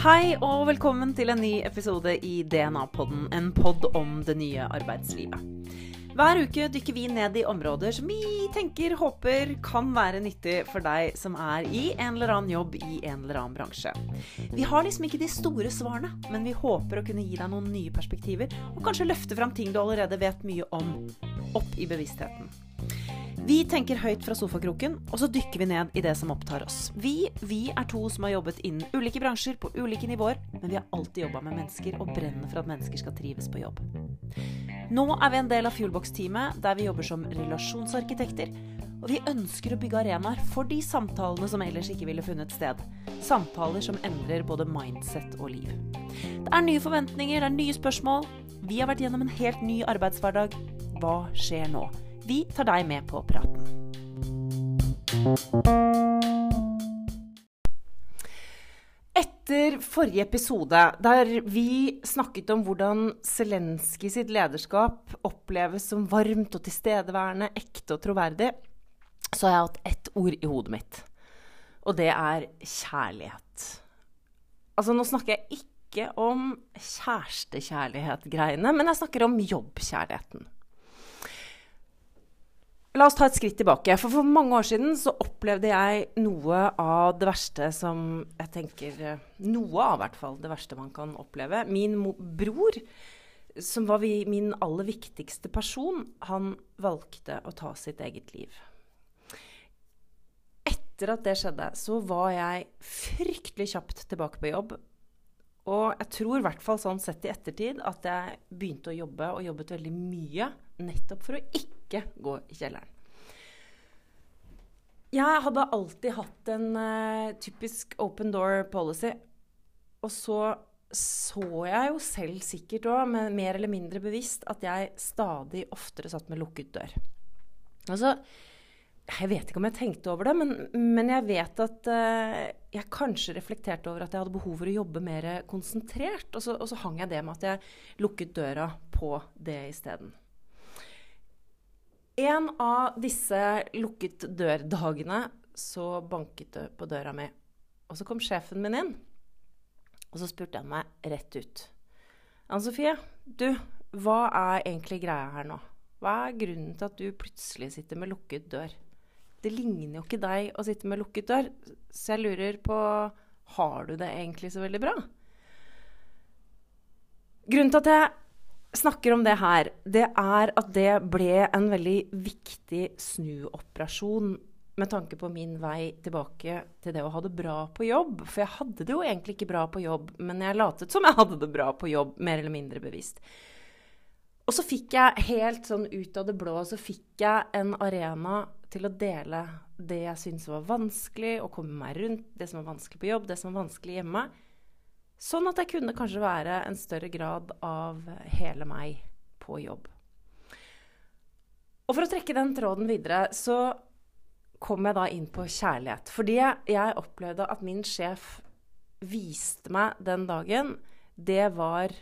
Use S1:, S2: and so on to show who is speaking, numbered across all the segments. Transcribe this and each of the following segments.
S1: Hei og velkommen til en ny episode i DNA-podden, en pod om det nye arbeidslivet. Hver uke dykker vi ned i områder som vi tenker, håper kan være nyttig for deg som er i en eller annen jobb i en eller annen bransje. Vi har liksom ikke de store svarene, men vi håper å kunne gi deg noen nye perspektiver, og kanskje løfte fram ting du allerede vet mye om, opp i bevisstheten. Vi tenker høyt fra sofakroken, og så dykker vi ned i det som opptar oss. Vi, vi er to som har jobbet innen ulike bransjer på ulike nivåer, men vi har alltid jobba med mennesker og brenner for at mennesker skal trives på jobb. Nå er vi en del av Fuelbox-teamet, der vi jobber som relasjonsarkitekter. Og vi ønsker å bygge arenaer for de samtalene som ellers ikke ville funnet sted. Samtaler som endrer både mindset og liv. Det er nye forventninger, det er nye spørsmål. Vi har vært gjennom en helt ny arbeidshverdag. Hva skjer nå? Vi tar deg med på praten. Etter forrige episode, der vi snakket om hvordan Zelenskyj sitt lederskap oppleves som varmt og tilstedeværende, ekte og troverdig, så har jeg hatt ett ord i hodet mitt. Og det er kjærlighet. Altså, nå snakker jeg ikke om kjærestekjærlighet-greiene, men jeg snakker om jobbkjærligheten. La oss ta et skritt tilbake. For for mange år siden så opplevde jeg noe av det verste som jeg tenker eh, Noe av hvert fall det verste man kan oppleve. Min bror, som var vi, min aller viktigste person, han valgte å ta sitt eget liv. Etter at det skjedde, så var jeg fryktelig kjapt tilbake på jobb. Og jeg tror i hvert fall sånn sett i ettertid at jeg begynte å jobbe, og jobbet veldig mye, nettopp for å ikke gå i kjelleren. Jeg hadde alltid hatt en uh, typisk open door policy. Og så så jeg jo selv sikkert òg, mer eller mindre bevisst, at jeg stadig oftere satt med lukket dør. Altså, jeg vet ikke om jeg tenkte over det, men, men jeg vet at uh, jeg kanskje reflekterte over at jeg hadde behov for å jobbe mer konsentrert. Og så, og så hang jeg det med at jeg lukket døra på det isteden. En av disse lukket dør-dagene så banket det på døra mi. Og så kom sjefen min inn, og så spurte han meg rett ut. Anne Sofie, du, hva er egentlig greia her nå? Hva er grunnen til at du plutselig sitter med lukket dør? Det ligner jo ikke deg å sitte med lukket dør, så jeg lurer på Har du det egentlig så veldig bra? Grunnen til at jeg snakker om det her, det er at det ble en veldig viktig snuoperasjon med tanke på min vei tilbake til det å ha det bra på jobb. For jeg hadde det jo egentlig ikke bra på jobb, men jeg latet som jeg hadde det bra på jobb, mer eller mindre bevisst. Og så fikk jeg helt sånn ut av det blå så fikk jeg en arena til å dele det jeg syntes var vanskelig, å komme meg rundt det som var vanskelig på jobb, det som var vanskelig hjemme. Sånn at jeg kunne kanskje være en større grad av hele meg på jobb. Og for å trekke den tråden videre, så kom jeg da inn på kjærlighet. Fordi jeg opplevde at min sjef viste meg den dagen, det var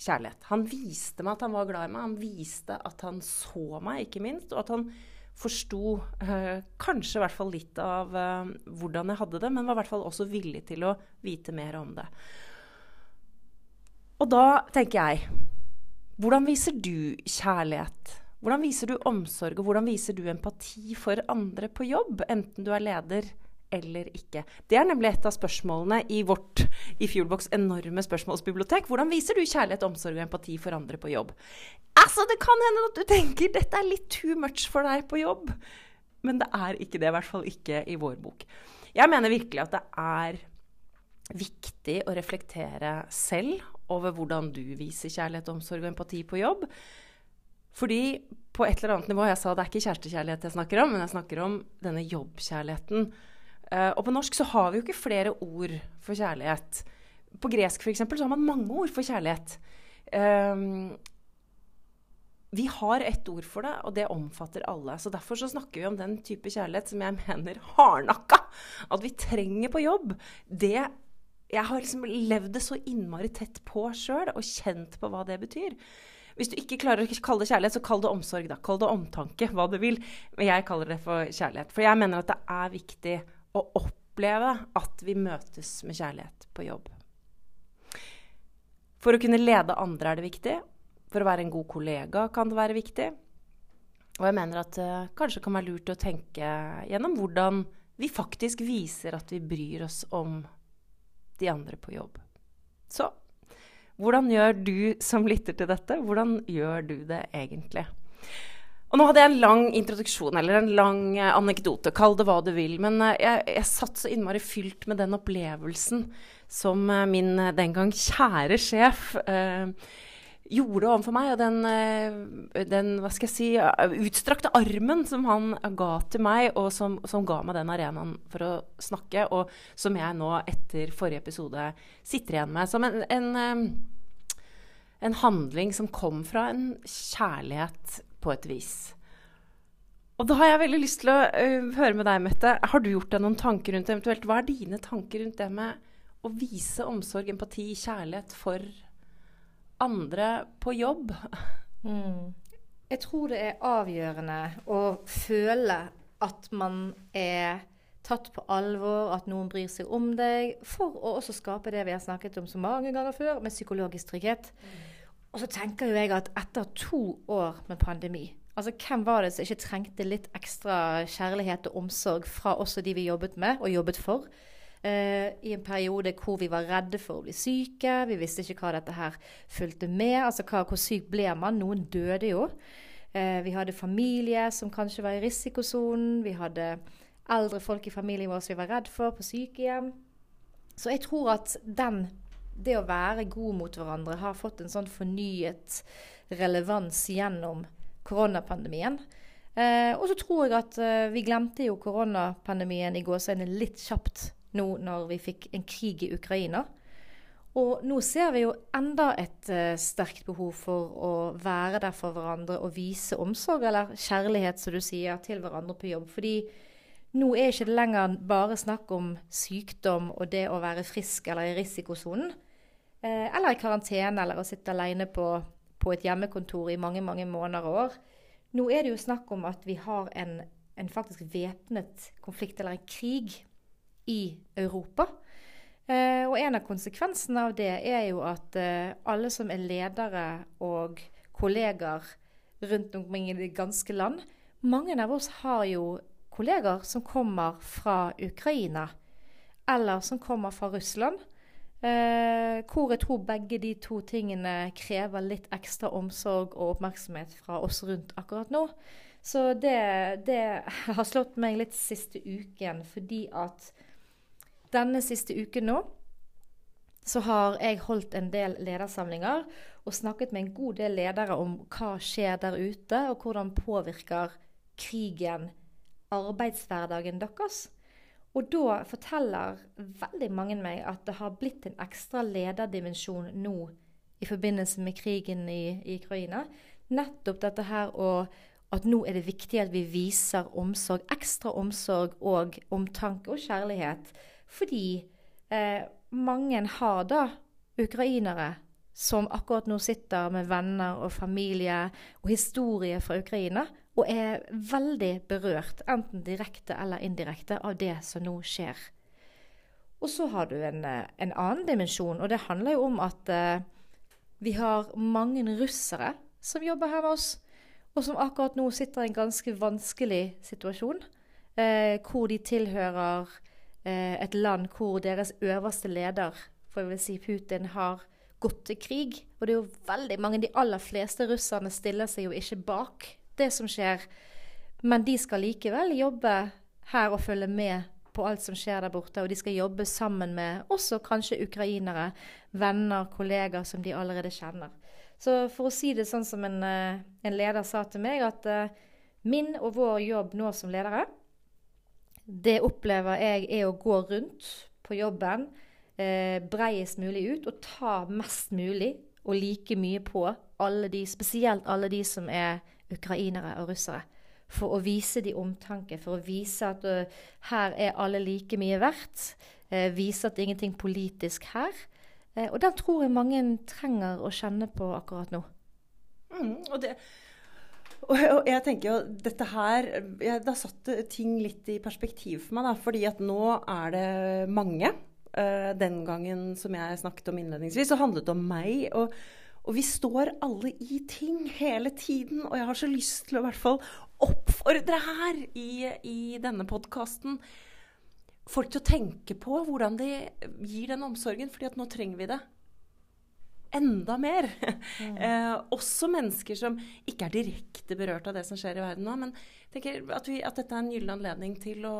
S1: kjærlighet. Han viste meg at han var glad i meg. Han viste at han så meg, ikke minst. Og at han forsto eh, kanskje i hvert fall litt av eh, hvordan jeg hadde det, men var i hvert fall også villig til å vite mer om det. Og da tenker jeg Hvordan viser du kjærlighet? Hvordan viser du omsorg, og hvordan viser du empati for andre på jobb? Enten du er leder eller ikke? Det er nemlig et av spørsmålene i vårt i Fuelbox enorme spørsmålsbibliotek. Hvordan viser du kjærlighet, omsorg og empati for andre på jobb? Altså, det kan hende at du tenker dette er litt too much for deg på jobb. Men det er ikke det, i hvert fall ikke i vår bok. Jeg mener virkelig at det er viktig å reflektere selv over hvordan du viser kjærlighet, omsorg og empati på jobb. Fordi på et eller annet nivå Jeg sa det er ikke kjærestekjærlighet jeg snakker om, men jeg snakker om denne jobbkjærligheten Uh, og på norsk så har vi jo ikke flere ord for kjærlighet. På gresk f.eks. så har man mange ord for kjærlighet. Um, vi har ett ord for det, og det omfatter alle. Så Derfor så snakker vi om den type kjærlighet som jeg mener hardnakka at vi trenger på jobb. Det, jeg har liksom levd det så innmari tett på sjøl og kjent på hva det betyr. Hvis du ikke klarer å kalle det kjærlighet, så kall det omsorg, da. Kall det omtanke, hva du vil. Men jeg kaller det for kjærlighet. For jeg mener at det er viktig å oppleve at vi møtes med kjærlighet på jobb. For å kunne lede andre er det viktig. For å være en god kollega kan det være viktig. Og jeg mener at det uh, kanskje kan være lurt å tenke gjennom hvordan vi faktisk viser at vi bryr oss om de andre på jobb. Så hvordan gjør du som lytter til dette, hvordan gjør du det egentlig? Og nå hadde jeg en lang introduksjon, eller en lang eh, anekdote, kall det hva du vil. Men eh, jeg, jeg satt så innmari fylt med den opplevelsen som eh, min den gang kjære sjef eh, gjorde overfor meg. Og den, den, hva skal jeg si, utstrakte armen som han ga til meg, og som, som, ga meg den arenaen for å snakke, og som jeg nå etter forrige episode sitter igjen med som en, en, en handling som kom fra en kjærlighet på et vis. Og da har jeg veldig lyst til å uh, høre med deg, Mette. Har du gjort deg noen tanker rundt det? Eventuelt, hva er dine tanker rundt det med å vise omsorg, empati, kjærlighet for andre på jobb.
S2: Mm. Jeg tror det er avgjørende å føle at man er tatt på alvor, at noen bryr seg om deg, for å også skape det vi har snakket om så mange ganger før, med psykologisk trygghet. Mm. Og så tenker jo jeg at etter to år med pandemi Altså, Hvem var det som ikke trengte litt ekstra kjærlighet og omsorg fra også de vi jobbet med og jobbet for? Uh, i en periode hvor vi var redde for å bli syke. Vi visste ikke hva dette her fulgte med. Altså hva, hvor syk ble man? Noen døde jo. Uh, vi hadde familie som kanskje var i risikosonen. Vi hadde eldre folk i familien vår som vi var redd for på sykehjem. Så jeg tror at den, det å være god mot hverandre har fått en sånn fornyet relevans gjennom koronapandemien. Eh, og så tror jeg at eh, vi glemte jo koronapandemien i gåseøynene litt kjapt nå når vi fikk en krig i Ukraina. Og nå ser vi jo enda et eh, sterkt behov for å være der for hverandre og vise omsorg, eller kjærlighet, som du sier, til hverandre på jobb. Fordi nå er ikke det lenger bare snakk om sykdom og det å være frisk eller i risikosonen. Eh, eller i karantene, eller å sitte alene på, på, et hjemmekontor i mange, mange måneder og år. Nå er det jo snakk om at vi har en, en faktisk væpnet konflikt, eller en krig, i Europa. Eh, og en av konsekvensene av det er jo at eh, alle som er ledere og kolleger rundt omkring i det ganske land Mange av oss har jo kolleger som kommer fra Ukraina, eller som kommer fra Russland. Eh, hvor jeg tror begge de to tingene krever litt ekstra omsorg og oppmerksomhet fra oss rundt akkurat nå. Så det, det har slått meg litt siste uken, fordi at denne siste uken nå så har jeg holdt en del ledersamlinger og snakket med en god del ledere om hva skjer der ute, og hvordan påvirker krigen arbeidshverdagen deres. Og da forteller veldig mange meg at det har blitt en ekstra lederdimensjon nå i forbindelse med krigen i, i Ukraina. Nettopp dette her og at nå er det viktig at vi viser omsorg, ekstra omsorg og omtanke og kjærlighet fordi eh, mange har da ukrainere som akkurat nå sitter med venner og familie og historie fra Ukraina, og er veldig berørt, enten direkte eller indirekte, av det som nå skjer. Og så har du en, eh, en annen dimensjon, og det handler jo om at eh, vi har mange russere som jobber her med oss, og som akkurat nå sitter i en ganske vanskelig situasjon, eh, hvor de tilhører Eh, et land hvor deres øverste leder, for jeg vil si Putin, har gått til krig. Og det er jo veldig mange, de aller fleste russerne stiller seg jo ikke bak det som skjer. Men de skal likevel jobbe her og følge med på alt som skjer der borte. Og de skal jobbe sammen med også kanskje ukrainere, venner, kollegaer som de allerede kjenner. Så for å si det sånn som en, eh, en leder sa til meg, at uh, min og vår jobb nå som ledere det opplever jeg er å gå rundt på jobben eh, breiest mulig ut og ta mest mulig og like mye på alle de, spesielt alle de som er ukrainere og russere. For å vise de omtanke, for å vise at uh, her er alle like mye verdt. Uh, vise at det er ingenting politisk her. Uh, og den tror jeg mange trenger å kjenne på akkurat nå.
S1: Mm, og, det, og, jeg tenker jo dette her Da satt ting litt i perspektiv for meg, da. Fordi at nå er det mange. Den gangen som jeg snakket om innledningsvis, så handlet det om meg. og og vi står alle i ting hele tiden. Og jeg har så lyst til å i hvert fall oppfordre her i, i denne podkasten folk til å tenke på hvordan de gir den omsorgen, fordi at nå trenger vi det enda mer. Mm. eh, også mennesker som ikke er direkte berørt av det som skjer i verden nå. Men jeg tenker at, vi, at dette er en gyllen anledning til å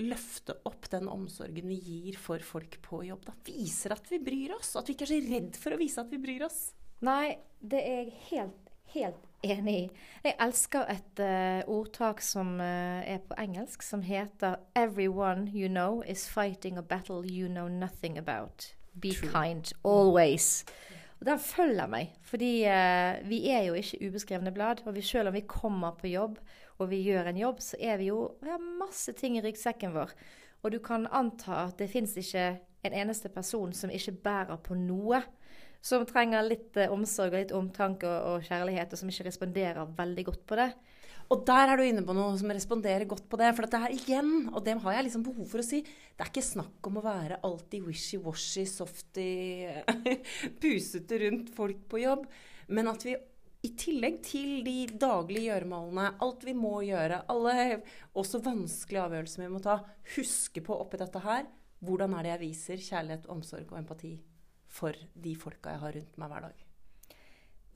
S1: løfte opp den omsorgen vi gir for folk på jobb. Da. Viser at vi bryr oss. At vi ikke er så redd for å vise at vi bryr oss.
S2: Nei, det er jeg helt, helt enig i. Jeg elsker et uh, ordtak som uh, er på engelsk, som heter 'Everyone you know is fighting a battle you know nothing about'. Be True. kind always. Og den følger meg, fordi uh, vi er jo ikke ubeskrevne blad. Og vi, selv om vi kommer på jobb og vi gjør en jobb, så er vi jo Vi har masse ting i ryggsekken vår. Og du kan anta at det fins ikke en eneste person som ikke bærer på noe som trenger litt eh, omsorg og litt omtanke og, og, kjærlighet, og som ikke responderer veldig godt på det.
S1: Og der er du inne på noe som responderer godt på det. For dette her igjen, og det har jeg liksom behov for å si, det er ikke snakk om å være alltid wishy-washy, softy, pusete rundt folk på jobb. Men at vi i tillegg til de daglige gjøremålene, alt vi må gjøre, alle også vanskelige avgjørelser vi må ta, huske på oppi dette her hvordan er det jeg viser kjærlighet, omsorg og empati for de folka jeg har rundt meg hver dag.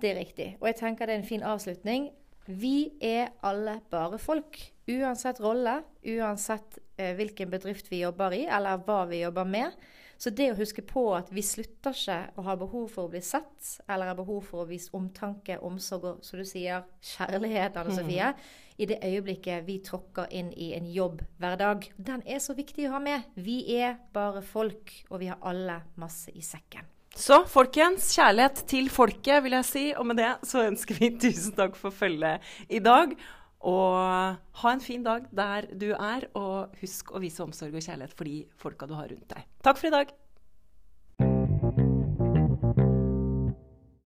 S2: Det er riktig. Og jeg tenker det er en fin avslutning. Vi er alle bare folk. Uansett rolle, uansett eh, hvilken bedrift vi jobber i, eller hva vi jobber med. Så det å huske på at vi slutter ikke å ha behov for å bli sett, eller har behov for å vise omtanke, omsorg og, som du sier, kjærlighet, Anne Sofie, mm. i det øyeblikket vi tråkker inn i en jobb hver dag. Den er så viktig å ha med. Vi er bare folk, og vi har alle masse i sekken.
S1: Så folkens, kjærlighet til folket, vil jeg si. Og med det så ønsker vi tusen takk for følget i dag. Og ha en fin dag der du er, og husk å vise omsorg og kjærlighet for de folka du har rundt deg. Takk for i dag.